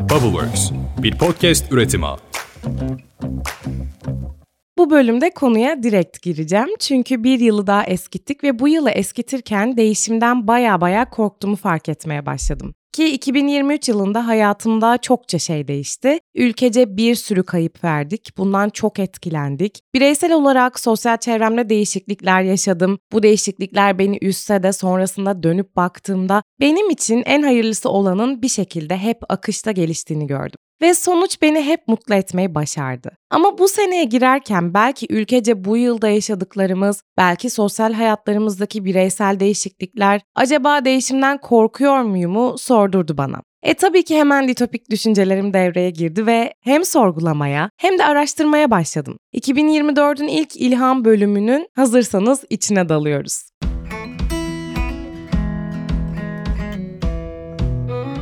Bubbleworks, bir podcast üretimi. Bu bölümde konuya direkt gireceğim. Çünkü bir yılı daha eskittik ve bu yılı eskitirken değişimden baya baya korktuğumu fark etmeye başladım. Ki 2023 yılında hayatımda çokça şey değişti. Ülkece bir sürü kayıp verdik. Bundan çok etkilendik. Bireysel olarak sosyal çevremde değişiklikler yaşadım. Bu değişiklikler beni üstse de sonrasında dönüp baktığımda benim için en hayırlısı olanın bir şekilde hep akışta geliştiğini gördüm ve sonuç beni hep mutlu etmeyi başardı. Ama bu seneye girerken belki ülkece bu yılda yaşadıklarımız, belki sosyal hayatlarımızdaki bireysel değişiklikler acaba değişimden korkuyor muyumu sordurdu bana. E tabii ki hemen ditopik düşüncelerim devreye girdi ve hem sorgulamaya hem de araştırmaya başladım. 2024'ün ilk ilham bölümünün hazırsanız içine dalıyoruz.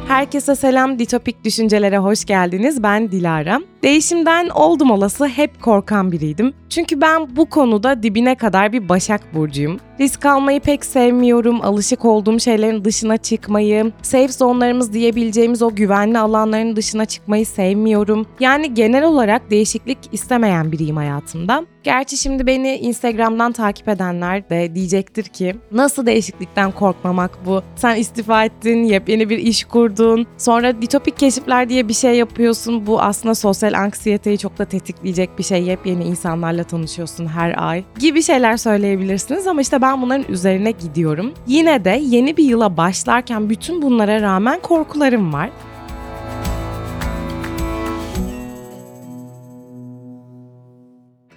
Herkese selam, Ditopik Düşüncelere hoş geldiniz. Ben Dilara. Değişimden oldum olası hep korkan biriydim. Çünkü ben bu konuda dibine kadar bir Başak Burcu'yum. Risk almayı pek sevmiyorum, alışık olduğum şeylerin dışına çıkmayı, safe zone'larımız diyebileceğimiz o güvenli alanların dışına çıkmayı sevmiyorum. Yani genel olarak değişiklik istemeyen biriyim hayatımda. Gerçi şimdi beni Instagram'dan takip edenler de diyecektir ki nasıl değişiklikten korkmamak bu? Sen istifa ettin, yepyeni bir iş kurdun, sonra ditopik keşifler diye bir şey yapıyorsun. Bu aslında sosyal anksiyeteyi çok da tetikleyecek bir şey. Yepyeni insanlarla tanışıyorsun her ay gibi şeyler söyleyebilirsiniz ama işte ben bunların üzerine gidiyorum. Yine de yeni bir yıla başlarken bütün bunlara rağmen korkularım var.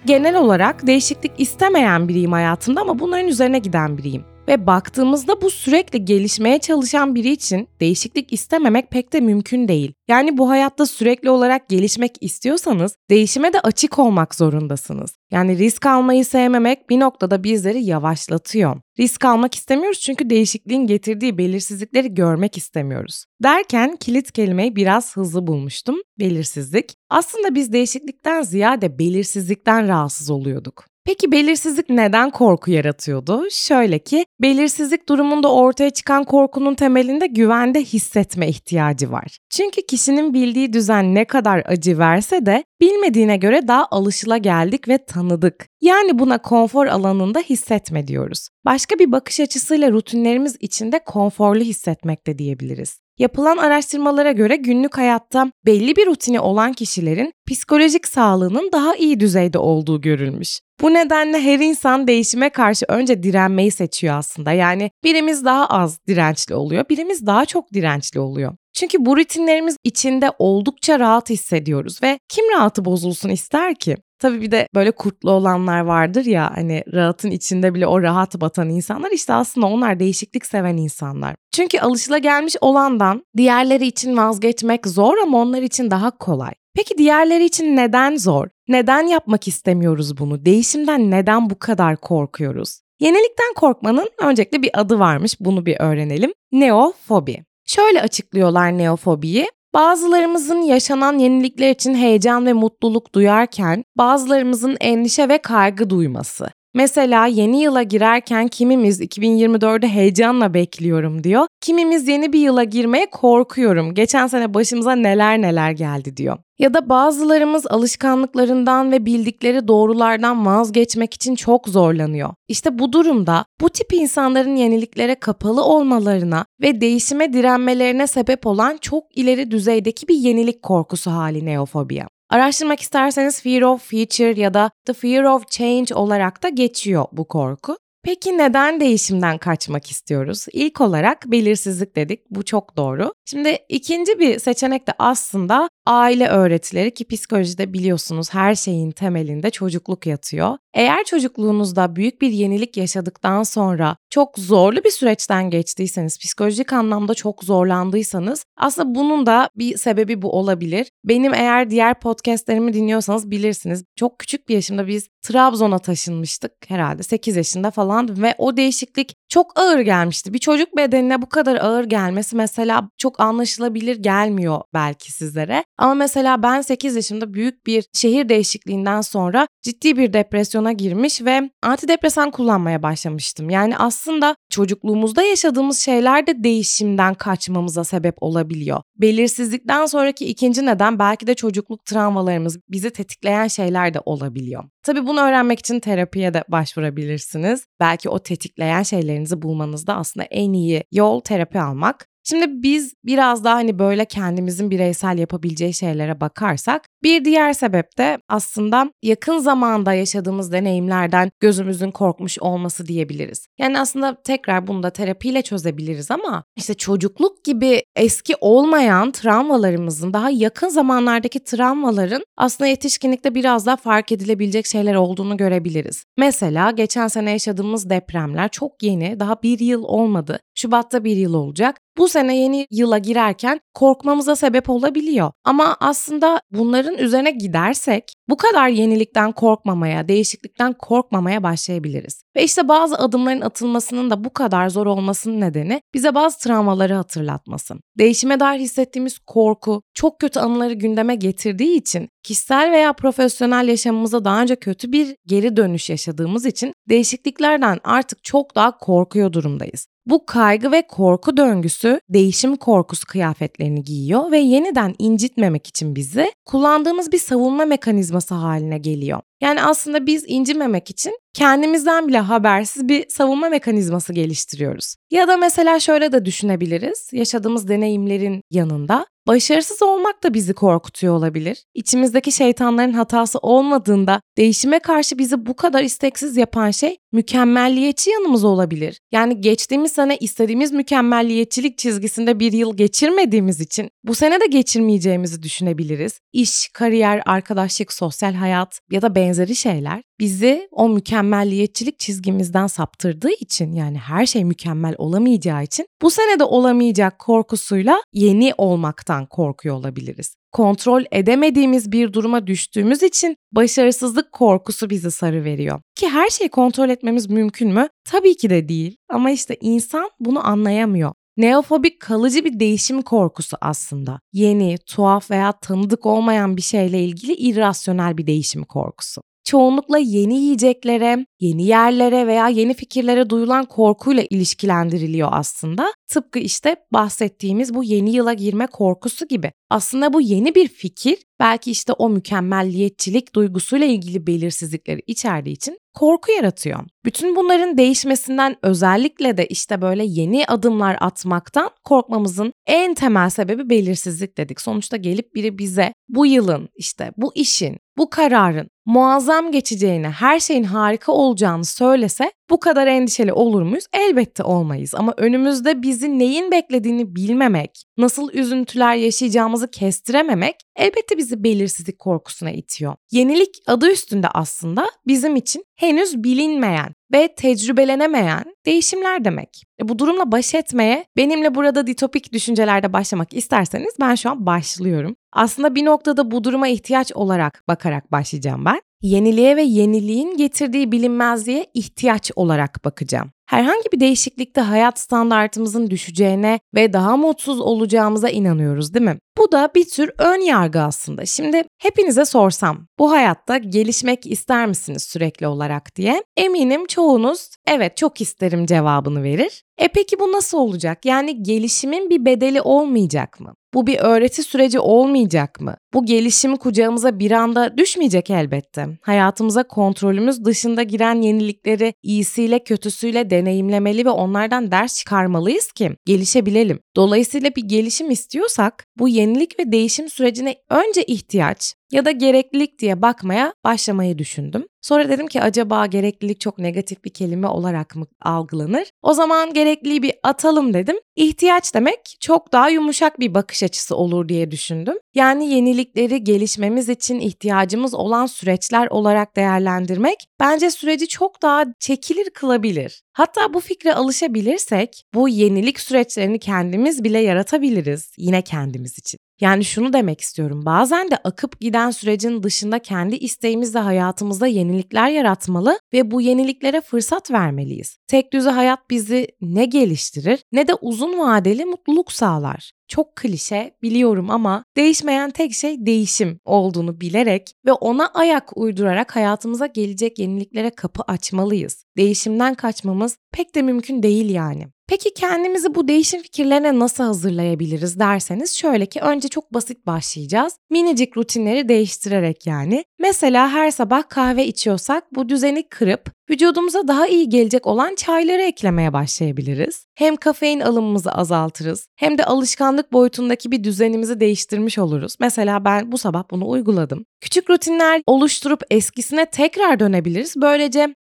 Genel olarak değişiklik istemeyen biriyim hayatımda ama bunların üzerine giden biriyim. Ve baktığımızda bu sürekli gelişmeye çalışan biri için değişiklik istememek pek de mümkün değil. Yani bu hayatta sürekli olarak gelişmek istiyorsanız değişime de açık olmak zorundasınız. Yani risk almayı sevmemek bir noktada bizleri yavaşlatıyor. Risk almak istemiyoruz çünkü değişikliğin getirdiği belirsizlikleri görmek istemiyoruz. Derken kilit kelimeyi biraz hızlı bulmuştum. Belirsizlik. Aslında biz değişiklikten ziyade belirsizlikten rahatsız oluyorduk. Peki belirsizlik neden korku yaratıyordu? Şöyle ki, belirsizlik durumunda ortaya çıkan korkunun temelinde güvende hissetme ihtiyacı var. Çünkü kişinin bildiği düzen ne kadar acı verse de bilmediğine göre daha alışıla geldik ve tanıdık. Yani buna konfor alanında hissetme diyoruz. Başka bir bakış açısıyla rutinlerimiz içinde konforlu hissetmek de diyebiliriz. Yapılan araştırmalara göre günlük hayatta belli bir rutini olan kişilerin psikolojik sağlığının daha iyi düzeyde olduğu görülmüş. Bu nedenle her insan değişime karşı önce direnmeyi seçiyor aslında. Yani birimiz daha az dirençli oluyor, birimiz daha çok dirençli oluyor. Çünkü bu rutinlerimiz içinde oldukça rahat hissediyoruz ve kim rahatı bozulsun ister ki? Tabii bir de böyle kurtlu olanlar vardır ya hani rahatın içinde bile o rahat batan insanlar işte aslında onlar değişiklik seven insanlar. Çünkü alışılagelmiş olandan diğerleri için vazgeçmek zor ama onlar için daha kolay. Peki diğerleri için neden zor? Neden yapmak istemiyoruz bunu? Değişimden neden bu kadar korkuyoruz? Yenilikten korkmanın öncelikle bir adı varmış. Bunu bir öğrenelim. Neofobi. Şöyle açıklıyorlar neofobiyi. Bazılarımızın yaşanan yenilikler için heyecan ve mutluluk duyarken bazılarımızın endişe ve kaygı duyması. Mesela yeni yıla girerken kimimiz 2024'ü heyecanla bekliyorum diyor. Kimimiz yeni bir yıla girmeye korkuyorum. Geçen sene başımıza neler neler geldi diyor. Ya da bazılarımız alışkanlıklarından ve bildikleri doğrulardan vazgeçmek için çok zorlanıyor. İşte bu durumda bu tip insanların yeniliklere kapalı olmalarına ve değişime direnmelerine sebep olan çok ileri düzeydeki bir yenilik korkusu hali neofobiya. Araştırmak isterseniz Fear of Future ya da The Fear of Change olarak da geçiyor bu korku. Peki neden değişimden kaçmak istiyoruz? İlk olarak belirsizlik dedik. Bu çok doğru. Şimdi ikinci bir seçenek de aslında aile öğretileri ki psikolojide biliyorsunuz her şeyin temelinde çocukluk yatıyor. Eğer çocukluğunuzda büyük bir yenilik yaşadıktan sonra çok zorlu bir süreçten geçtiyseniz, psikolojik anlamda çok zorlandıysanız aslında bunun da bir sebebi bu olabilir. Benim eğer diğer podcastlerimi dinliyorsanız bilirsiniz. Çok küçük bir yaşımda biz Trabzon'a taşınmıştık herhalde 8 yaşında falan falan ve o değişiklik çok ağır gelmişti. Bir çocuk bedenine bu kadar ağır gelmesi mesela çok anlaşılabilir gelmiyor belki sizlere. Ama mesela ben 8 yaşımda büyük bir şehir değişikliğinden sonra ciddi bir depresyona girmiş ve antidepresan kullanmaya başlamıştım. Yani aslında çocukluğumuzda yaşadığımız şeyler de değişimden kaçmamıza sebep olabiliyor. Belirsizlikten sonraki ikinci neden belki de çocukluk travmalarımız bizi tetikleyen şeyler de olabiliyor. Tabii bunu öğrenmek için terapiye de başvurabilirsiniz. Belki o tetikleyen şeylerinizi bulmanızda aslında en iyi yol terapi almak. Şimdi biz biraz daha hani böyle kendimizin bireysel yapabileceği şeylere bakarsak bir diğer sebep de aslında yakın zamanda yaşadığımız deneyimlerden gözümüzün korkmuş olması diyebiliriz. Yani aslında tekrar bunu da terapiyle çözebiliriz ama işte çocukluk gibi eski olmayan travmalarımızın daha yakın zamanlardaki travmaların aslında yetişkinlikte biraz daha fark edilebilecek şeyler olduğunu görebiliriz. Mesela geçen sene yaşadığımız depremler çok yeni, daha bir yıl olmadı. Şubat'ta bir yıl olacak. Bu sene yeni yıla girerken korkmamıza sebep olabiliyor. Ama aslında bunların üzerine gidersek bu kadar yenilikten korkmamaya, değişiklikten korkmamaya başlayabiliriz. Ve işte bazı adımların atılmasının da bu kadar zor olmasının nedeni bize bazı travmaları hatırlatması. Değişime dair hissettiğimiz korku çok kötü anıları gündeme getirdiği için kişisel veya profesyonel yaşamımıza daha önce kötü bir geri dönüş yaşadığımız için değişikliklerden artık çok daha korkuyor durumdayız. Bu kaygı ve korku döngüsü değişim korkusu kıyafetlerini giyiyor ve yeniden incitmemek için bizi kullandığımız bir savunma mekanizması haline geliyor. Yani aslında biz incimemek için kendimizden bile habersiz bir savunma mekanizması geliştiriyoruz. Ya da mesela şöyle de düşünebiliriz. Yaşadığımız deneyimlerin yanında başarısız olmak da bizi korkutuyor olabilir. İçimizdeki şeytanların hatası olmadığında değişime karşı bizi bu kadar isteksiz yapan şey mükemmelliyetçi yanımız olabilir. Yani geçtiğimiz sene istediğimiz mükemmelliyetçilik çizgisinde bir yıl geçirmediğimiz için bu sene de geçirmeyeceğimizi düşünebiliriz. İş, kariyer, arkadaşlık, sosyal hayat ya da benzeri şeyler bizi o mükemmelliyetçilik çizgimizden saptırdığı için yani her şey mükemmel olamayacağı için bu sene de olamayacak korkusuyla yeni olmaktan korkuyor olabiliriz kontrol edemediğimiz bir duruma düştüğümüz için başarısızlık korkusu bizi sarı veriyor. Ki her şeyi kontrol etmemiz mümkün mü? Tabii ki de değil. Ama işte insan bunu anlayamıyor. Neofobik kalıcı bir değişim korkusu aslında. Yeni, tuhaf veya tanıdık olmayan bir şeyle ilgili irrasyonel bir değişim korkusu çoğunlukla yeni yiyeceklere, yeni yerlere veya yeni fikirlere duyulan korkuyla ilişkilendiriliyor aslında. Tıpkı işte bahsettiğimiz bu yeni yıla girme korkusu gibi. Aslında bu yeni bir fikir belki işte o mükemmelliyetçilik duygusuyla ilgili belirsizlikleri içerdiği için korku yaratıyor. Bütün bunların değişmesinden özellikle de işte böyle yeni adımlar atmaktan korkmamızın en temel sebebi belirsizlik dedik. Sonuçta gelip biri bize bu yılın işte bu işin bu kararın muazzam geçeceğini, her şeyin harika olacağını söylese bu kadar endişeli olur muyuz? Elbette olmayız ama önümüzde bizi neyin beklediğini bilmemek, nasıl üzüntüler yaşayacağımızı kestirememek elbette bizi belirsizlik korkusuna itiyor. Yenilik adı üstünde aslında bizim için henüz bilinmeyen ve tecrübelenemeyen değişimler demek. E bu durumla baş etmeye benimle burada ditopik düşüncelerde başlamak isterseniz ben şu an başlıyorum. Aslında bir noktada bu duruma ihtiyaç olarak bakarak başlayacağım ben. Yeniliğe ve yeniliğin getirdiği bilinmezliğe ihtiyaç olarak bakacağım. Herhangi bir değişiklikte hayat standartımızın düşeceğine ve daha mutsuz olacağımıza inanıyoruz değil mi? Bu da bir tür ön yargı aslında. Şimdi hepinize sorsam bu hayatta gelişmek ister misiniz sürekli olarak diye eminim çoğunuz evet çok isterim cevabını verir. E peki bu nasıl olacak? Yani gelişimin bir bedeli olmayacak mı? Bu bir öğreti süreci olmayacak mı? Bu gelişim kucağımıza bir anda düşmeyecek elbette. Hayatımıza kontrolümüz dışında giren yenilikleri iyisiyle kötüsüyle deneyimlemeli ve onlardan ders çıkarmalıyız ki gelişebilelim. Dolayısıyla bir gelişim istiyorsak bu yenilik ve değişim sürecine önce ihtiyaç ya da gereklilik diye bakmaya başlamayı düşündüm. Sonra dedim ki acaba gereklilik çok negatif bir kelime olarak mı algılanır? O zaman gerekliliği bir atalım dedim. İhtiyaç demek çok daha yumuşak bir bakış açısı olur diye düşündüm. Yani yenilikleri gelişmemiz için ihtiyacımız olan süreçler olarak değerlendirmek bence süreci çok daha çekilir kılabilir. Hatta bu fikre alışabilirsek bu yenilik süreçlerini kendimiz bile yaratabiliriz yine kendimiz için. Yani şunu demek istiyorum. Bazen de akıp giden sürecin dışında kendi isteğimizle hayatımızda yenilikler yaratmalı ve bu yeniliklere fırsat vermeliyiz. Tek düze hayat bizi ne geliştirir ne de uzun vadeli mutluluk sağlar. Çok klişe biliyorum ama değişmeyen tek şey değişim olduğunu bilerek ve ona ayak uydurarak hayatımıza gelecek yeniliklere kapı açmalıyız. Değişimden kaçmamız pek de mümkün değil yani. Peki kendimizi bu değişim fikirlerine nasıl hazırlayabiliriz derseniz şöyle ki önce çok basit başlayacağız. Minicik rutinleri değiştirerek yani. Mesela her sabah kahve içiyorsak bu düzeni kırıp vücudumuza daha iyi gelecek olan çayları eklemeye başlayabiliriz. Hem kafein alımımızı azaltırız hem de alışkanlık boyutundaki bir düzenimizi değiştirmiş oluruz. Mesela ben bu sabah bunu uyguladım. Küçük rutinler oluşturup eskisine tekrar dönebiliriz. Böylece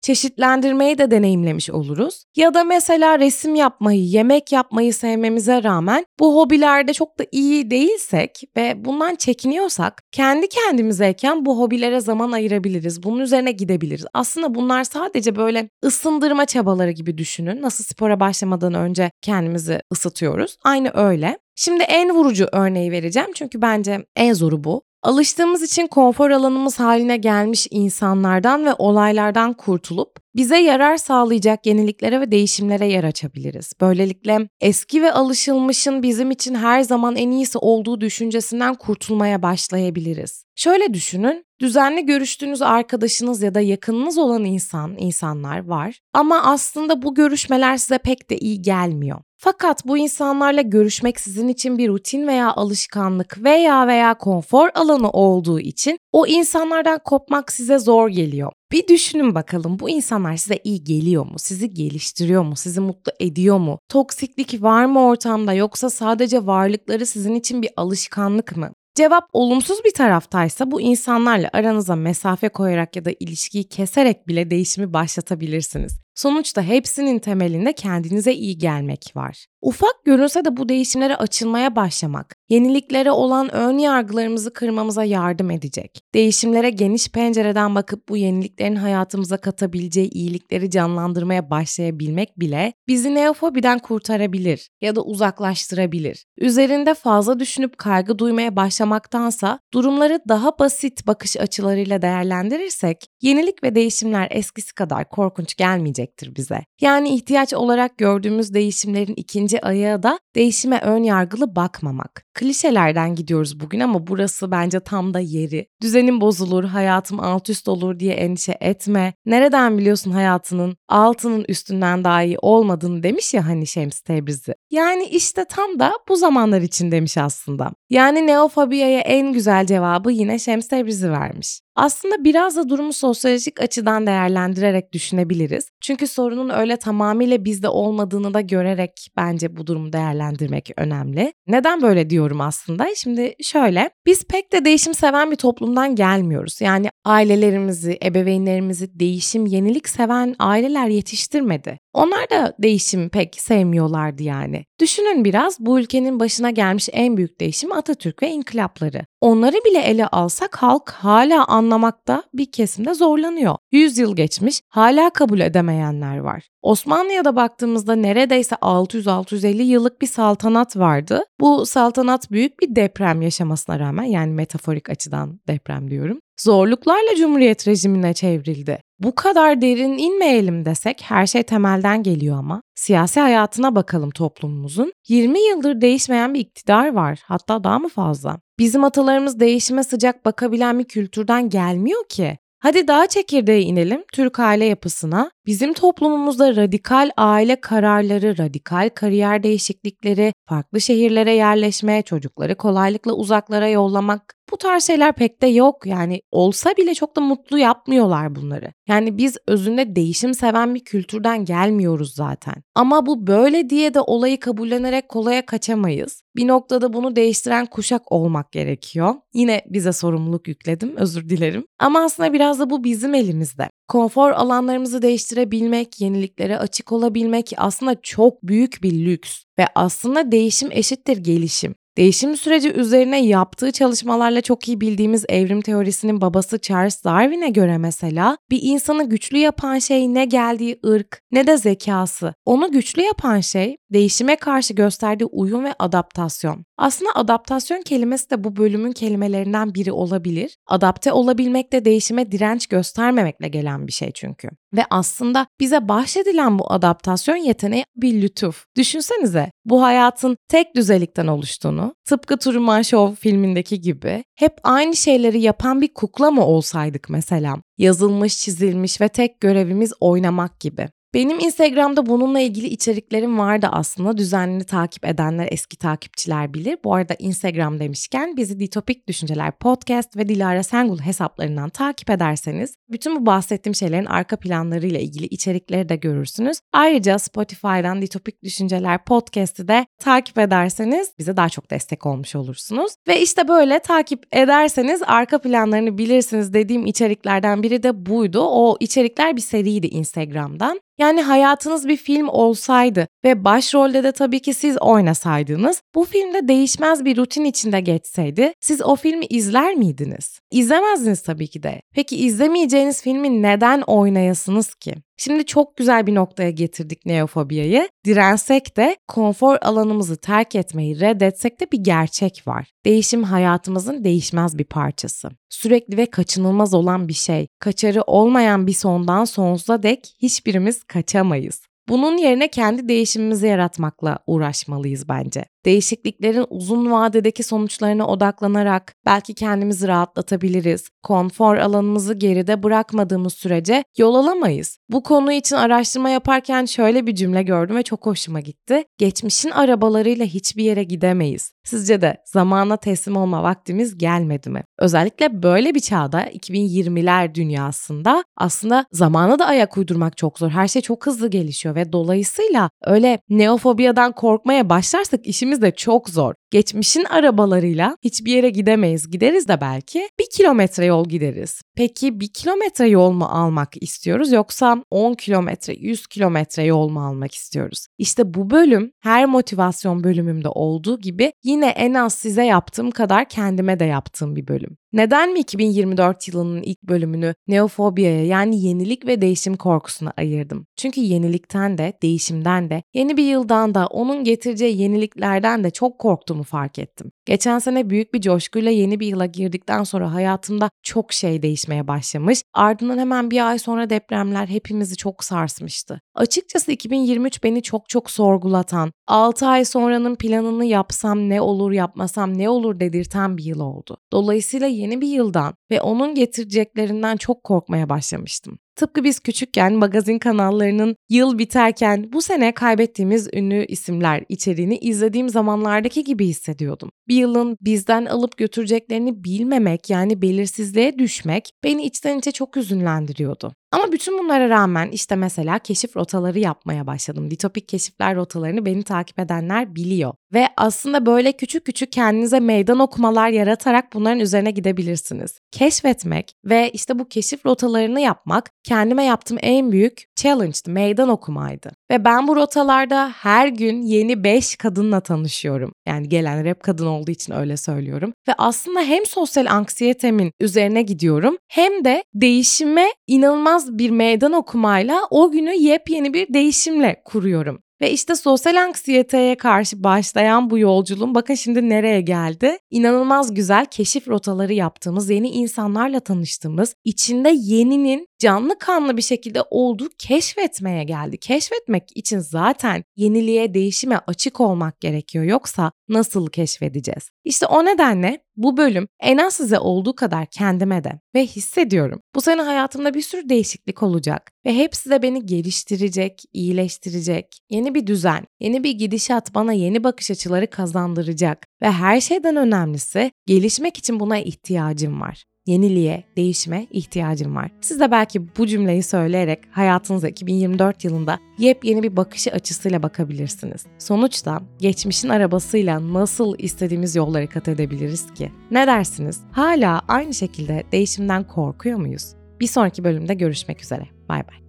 çeşitlendirmeyi de deneyimlemiş oluruz. Ya da mesela resim yapmayı, yemek yapmayı sevmemize rağmen bu hobilerde çok da iyi değilsek ve bundan çekiniyorsak kendi kendimizeyken bu hobilere zaman ayırabiliriz. Bunun üzerine gidebiliriz. Aslında bunlar sadece böyle ısındırma çabaları gibi düşünün. Nasıl spora başlamadan önce kendimizi ısıtıyoruz. Aynı öyle. Şimdi en vurucu örneği vereceğim çünkü bence en zoru bu. Alıştığımız için konfor alanımız haline gelmiş insanlardan ve olaylardan kurtulup bize yarar sağlayacak yeniliklere ve değişimlere yer açabiliriz. Böylelikle eski ve alışılmışın bizim için her zaman en iyisi olduğu düşüncesinden kurtulmaya başlayabiliriz. Şöyle düşünün, düzenli görüştüğünüz arkadaşınız ya da yakınınız olan insan, insanlar var ama aslında bu görüşmeler size pek de iyi gelmiyor. Fakat bu insanlarla görüşmek sizin için bir rutin veya alışkanlık veya veya konfor alanı olduğu için o insanlardan kopmak size zor geliyor. Bir düşünün bakalım bu insanlar size iyi geliyor mu? Sizi geliştiriyor mu? Sizi mutlu ediyor mu? Toksiklik var mı ortamda yoksa sadece varlıkları sizin için bir alışkanlık mı? Cevap olumsuz bir taraftaysa bu insanlarla aranıza mesafe koyarak ya da ilişkiyi keserek bile değişimi başlatabilirsiniz. Sonuçta hepsinin temelinde kendinize iyi gelmek var. Ufak görünse de bu değişimlere açılmaya başlamak, yeniliklere olan ön yargılarımızı kırmamıza yardım edecek. Değişimlere geniş pencereden bakıp bu yeniliklerin hayatımıza katabileceği iyilikleri canlandırmaya başlayabilmek bile bizi neofobiden kurtarabilir ya da uzaklaştırabilir. Üzerinde fazla düşünüp kaygı duymaya başlamaktansa durumları daha basit bakış açılarıyla değerlendirirsek yenilik ve değişimler eskisi kadar korkunç gelmeyecektir bize. Yani ihtiyaç olarak gördüğümüz değişimlerin ikinci ayağı da değişime ön yargılı bakmamak. Klişelerden gidiyoruz bugün ama burası bence tam da yeri. Düzenim bozulur, hayatım alt üst olur diye endişe etme. Nereden biliyorsun hayatının altının üstünden daha iyi olmadığını demiş ya hani Şems Tebrizi. Yani işte tam da bu zamanlar için demiş aslında. Yani neofobiyaya en güzel cevabı yine Şems Tebrizi vermiş. Aslında biraz da durumu sosyolojik açıdan değerlendirerek düşünebiliriz. Çünkü sorunun öyle tamamıyla bizde olmadığını da görerek bence bu durumu değerlendirmek önemli. Neden böyle diyorum aslında? Şimdi şöyle, biz pek de değişim seven bir toplumdan gelmiyoruz. Yani ailelerimizi, ebeveynlerimizi değişim, yenilik seven aileler yetiştirmedi. Onlar da değişim pek sevmiyorlardı yani. Düşünün biraz bu ülkenin başına gelmiş en büyük değişim Atatürk ve inkılapları. Onları bile ele alsak halk hala anlamakta bir kesimde zorlanıyor. 100 yıl geçmiş hala kabul edemeyenler var. Osmanlı'ya da baktığımızda neredeyse 600-650 yıllık bir saltanat vardı. Bu saltanat büyük bir deprem yaşamasına rağmen yani metaforik açıdan deprem diyorum. Zorluklarla Cumhuriyet rejimine çevrildi. Bu kadar derin inmeyelim desek her şey temelden geliyor ama. Siyasi hayatına bakalım toplumumuzun. 20 yıldır değişmeyen bir iktidar var. Hatta daha mı fazla? Bizim atalarımız değişime sıcak bakabilen bir kültürden gelmiyor ki. Hadi daha çekirdeğe inelim Türk aile yapısına. Bizim toplumumuzda radikal aile kararları, radikal kariyer değişiklikleri, farklı şehirlere yerleşme, çocukları kolaylıkla uzaklara yollamak bu tarz şeyler pek de yok. Yani olsa bile çok da mutlu yapmıyorlar bunları. Yani biz özünde değişim seven bir kültürden gelmiyoruz zaten. Ama bu böyle diye de olayı kabullenerek kolaya kaçamayız. Bir noktada bunu değiştiren kuşak olmak gerekiyor. Yine bize sorumluluk yükledim, özür dilerim. Ama aslında biraz da bu bizim elimizde. Konfor alanlarımızı değiştirebilmek, yeniliklere açık olabilmek aslında çok büyük bir lüks ve aslında değişim eşittir gelişim. Değişim süreci üzerine yaptığı çalışmalarla çok iyi bildiğimiz evrim teorisinin babası Charles Darwin'e göre mesela bir insanı güçlü yapan şey ne geldiği ırk ne de zekası. Onu güçlü yapan şey değişime karşı gösterdiği uyum ve adaptasyon. Aslında adaptasyon kelimesi de bu bölümün kelimelerinden biri olabilir. Adapte olabilmek de değişime direnç göstermemekle gelen bir şey çünkü. Ve aslında bize bahşedilen bu adaptasyon yeteneği bir lütuf. Düşünsenize bu hayatın tek düzelikten oluştuğunu, tıpkı Truman Show filmindeki gibi hep aynı şeyleri yapan bir kukla mı olsaydık mesela? Yazılmış, çizilmiş ve tek görevimiz oynamak gibi. Benim Instagram'da bununla ilgili içeriklerim vardı aslında. Düzenli takip edenler, eski takipçiler bilir. Bu arada Instagram demişken bizi Ditopik Düşünceler Podcast ve Dilara Sengul hesaplarından takip ederseniz bütün bu bahsettiğim şeylerin arka planlarıyla ilgili içerikleri de görürsünüz. Ayrıca Spotify'dan Ditopik Düşünceler Podcast'i de takip ederseniz bize daha çok destek olmuş olursunuz. Ve işte böyle takip ederseniz arka planlarını bilirsiniz dediğim içeriklerden biri de buydu. O içerikler bir seriydi Instagram'dan. Yani hayatınız bir film olsaydı ve başrolde de tabii ki siz oynasaydınız, bu filmde değişmez bir rutin içinde geçseydi siz o filmi izler miydiniz? İzlemezdiniz tabii ki de. Peki izlemeyeceğiniz filmi neden oynayasınız ki? Şimdi çok güzel bir noktaya getirdik neofobiyayı. Dirensek de konfor alanımızı terk etmeyi reddetsek de bir gerçek var. Değişim hayatımızın değişmez bir parçası. Sürekli ve kaçınılmaz olan bir şey. Kaçarı olmayan bir sondan sonsuza dek hiçbirimiz kaçamayız. Bunun yerine kendi değişimimizi yaratmakla uğraşmalıyız bence. Değişikliklerin uzun vadedeki sonuçlarına odaklanarak belki kendimizi rahatlatabiliriz. Konfor alanımızı geride bırakmadığımız sürece yol alamayız. Bu konu için araştırma yaparken şöyle bir cümle gördüm ve çok hoşuma gitti. Geçmişin arabalarıyla hiçbir yere gidemeyiz. Sizce de zamana teslim olma vaktimiz gelmedi mi? Özellikle böyle bir çağda 2020'ler dünyasında aslında zamana da ayak uydurmak çok zor. Her şey çok hızlı gelişiyor ve dolayısıyla öyle neofobiyadan korkmaya başlarsak işimiz de çok zor. Geçmişin arabalarıyla hiçbir yere gidemeyiz. Gideriz de belki bir kilometre yol gideriz. Peki bir kilometre yol mu almak istiyoruz yoksa 10 kilometre, 100 kilometre yol mu almak istiyoruz? İşte bu bölüm her motivasyon bölümümde olduğu gibi yine en az size yaptığım kadar kendime de yaptığım bir bölüm. Neden mi 2024 yılının ilk bölümünü neofobiyaya yani yenilik ve değişim korkusuna ayırdım? Çünkü yenilikten de, değişimden de, yeni bir yıldan da, onun getireceği yeniliklerden de çok korktuğumu fark ettim. Geçen sene büyük bir coşkuyla yeni bir yıla girdikten sonra hayatımda çok şey değişmeye başlamış. Ardından hemen bir ay sonra depremler hepimizi çok sarsmıştı. Açıkçası 2023 beni çok çok sorgulatan, 6 ay sonranın planını yapsam ne olur yapmasam ne olur dedirten bir yıl oldu. Dolayısıyla yeni bir yıldan ve onun getireceklerinden çok korkmaya başlamıştım. Tıpkı biz küçükken magazin kanallarının yıl biterken bu sene kaybettiğimiz ünlü isimler içeriğini izlediğim zamanlardaki gibi hissediyordum. Bir yılın bizden alıp götüreceklerini bilmemek yani belirsizliğe düşmek beni içten içe çok üzünlendiriyordu. Ama bütün bunlara rağmen işte mesela keşif rotaları yapmaya başladım. Ditopik keşifler rotalarını beni takip edenler biliyor. Ve aslında böyle küçük küçük kendinize meydan okumalar yaratarak bunların üzerine gidebilirsiniz. Keşfetmek ve işte bu keşif rotalarını yapmak kendime yaptığım en büyük challenge'dı, meydan okumaydı. Ve ben bu rotalarda her gün yeni 5 kadınla tanışıyorum. Yani gelen rap kadın olduğu için öyle söylüyorum. Ve aslında hem sosyal anksiyetemin üzerine gidiyorum hem de değişime inanılmaz bir meydan okumayla o günü yepyeni bir değişimle kuruyorum. Ve işte sosyal anksiyeteye karşı başlayan bu yolculuğun bakın şimdi nereye geldi? İnanılmaz güzel keşif rotaları yaptığımız, yeni insanlarla tanıştığımız, içinde yeninin canlı kanlı bir şekilde olduğu keşfetmeye geldi. Keşfetmek için zaten yeniliğe, değişime açık olmak gerekiyor. Yoksa nasıl keşfedeceğiz? İşte o nedenle bu bölüm en az size olduğu kadar kendime de ve hissediyorum. Bu sene hayatımda bir sürü değişiklik olacak ve hepsi de beni geliştirecek, iyileştirecek. Yeni bir düzen, yeni bir gidişat bana yeni bakış açıları kazandıracak ve her şeyden önemlisi gelişmek için buna ihtiyacım var yeniliğe, değişime ihtiyacım var. Siz de belki bu cümleyi söyleyerek hayatınıza 2024 yılında yepyeni bir bakış açısıyla bakabilirsiniz. Sonuçta geçmişin arabasıyla nasıl istediğimiz yolları kat edebiliriz ki? Ne dersiniz? Hala aynı şekilde değişimden korkuyor muyuz? Bir sonraki bölümde görüşmek üzere. Bay bay.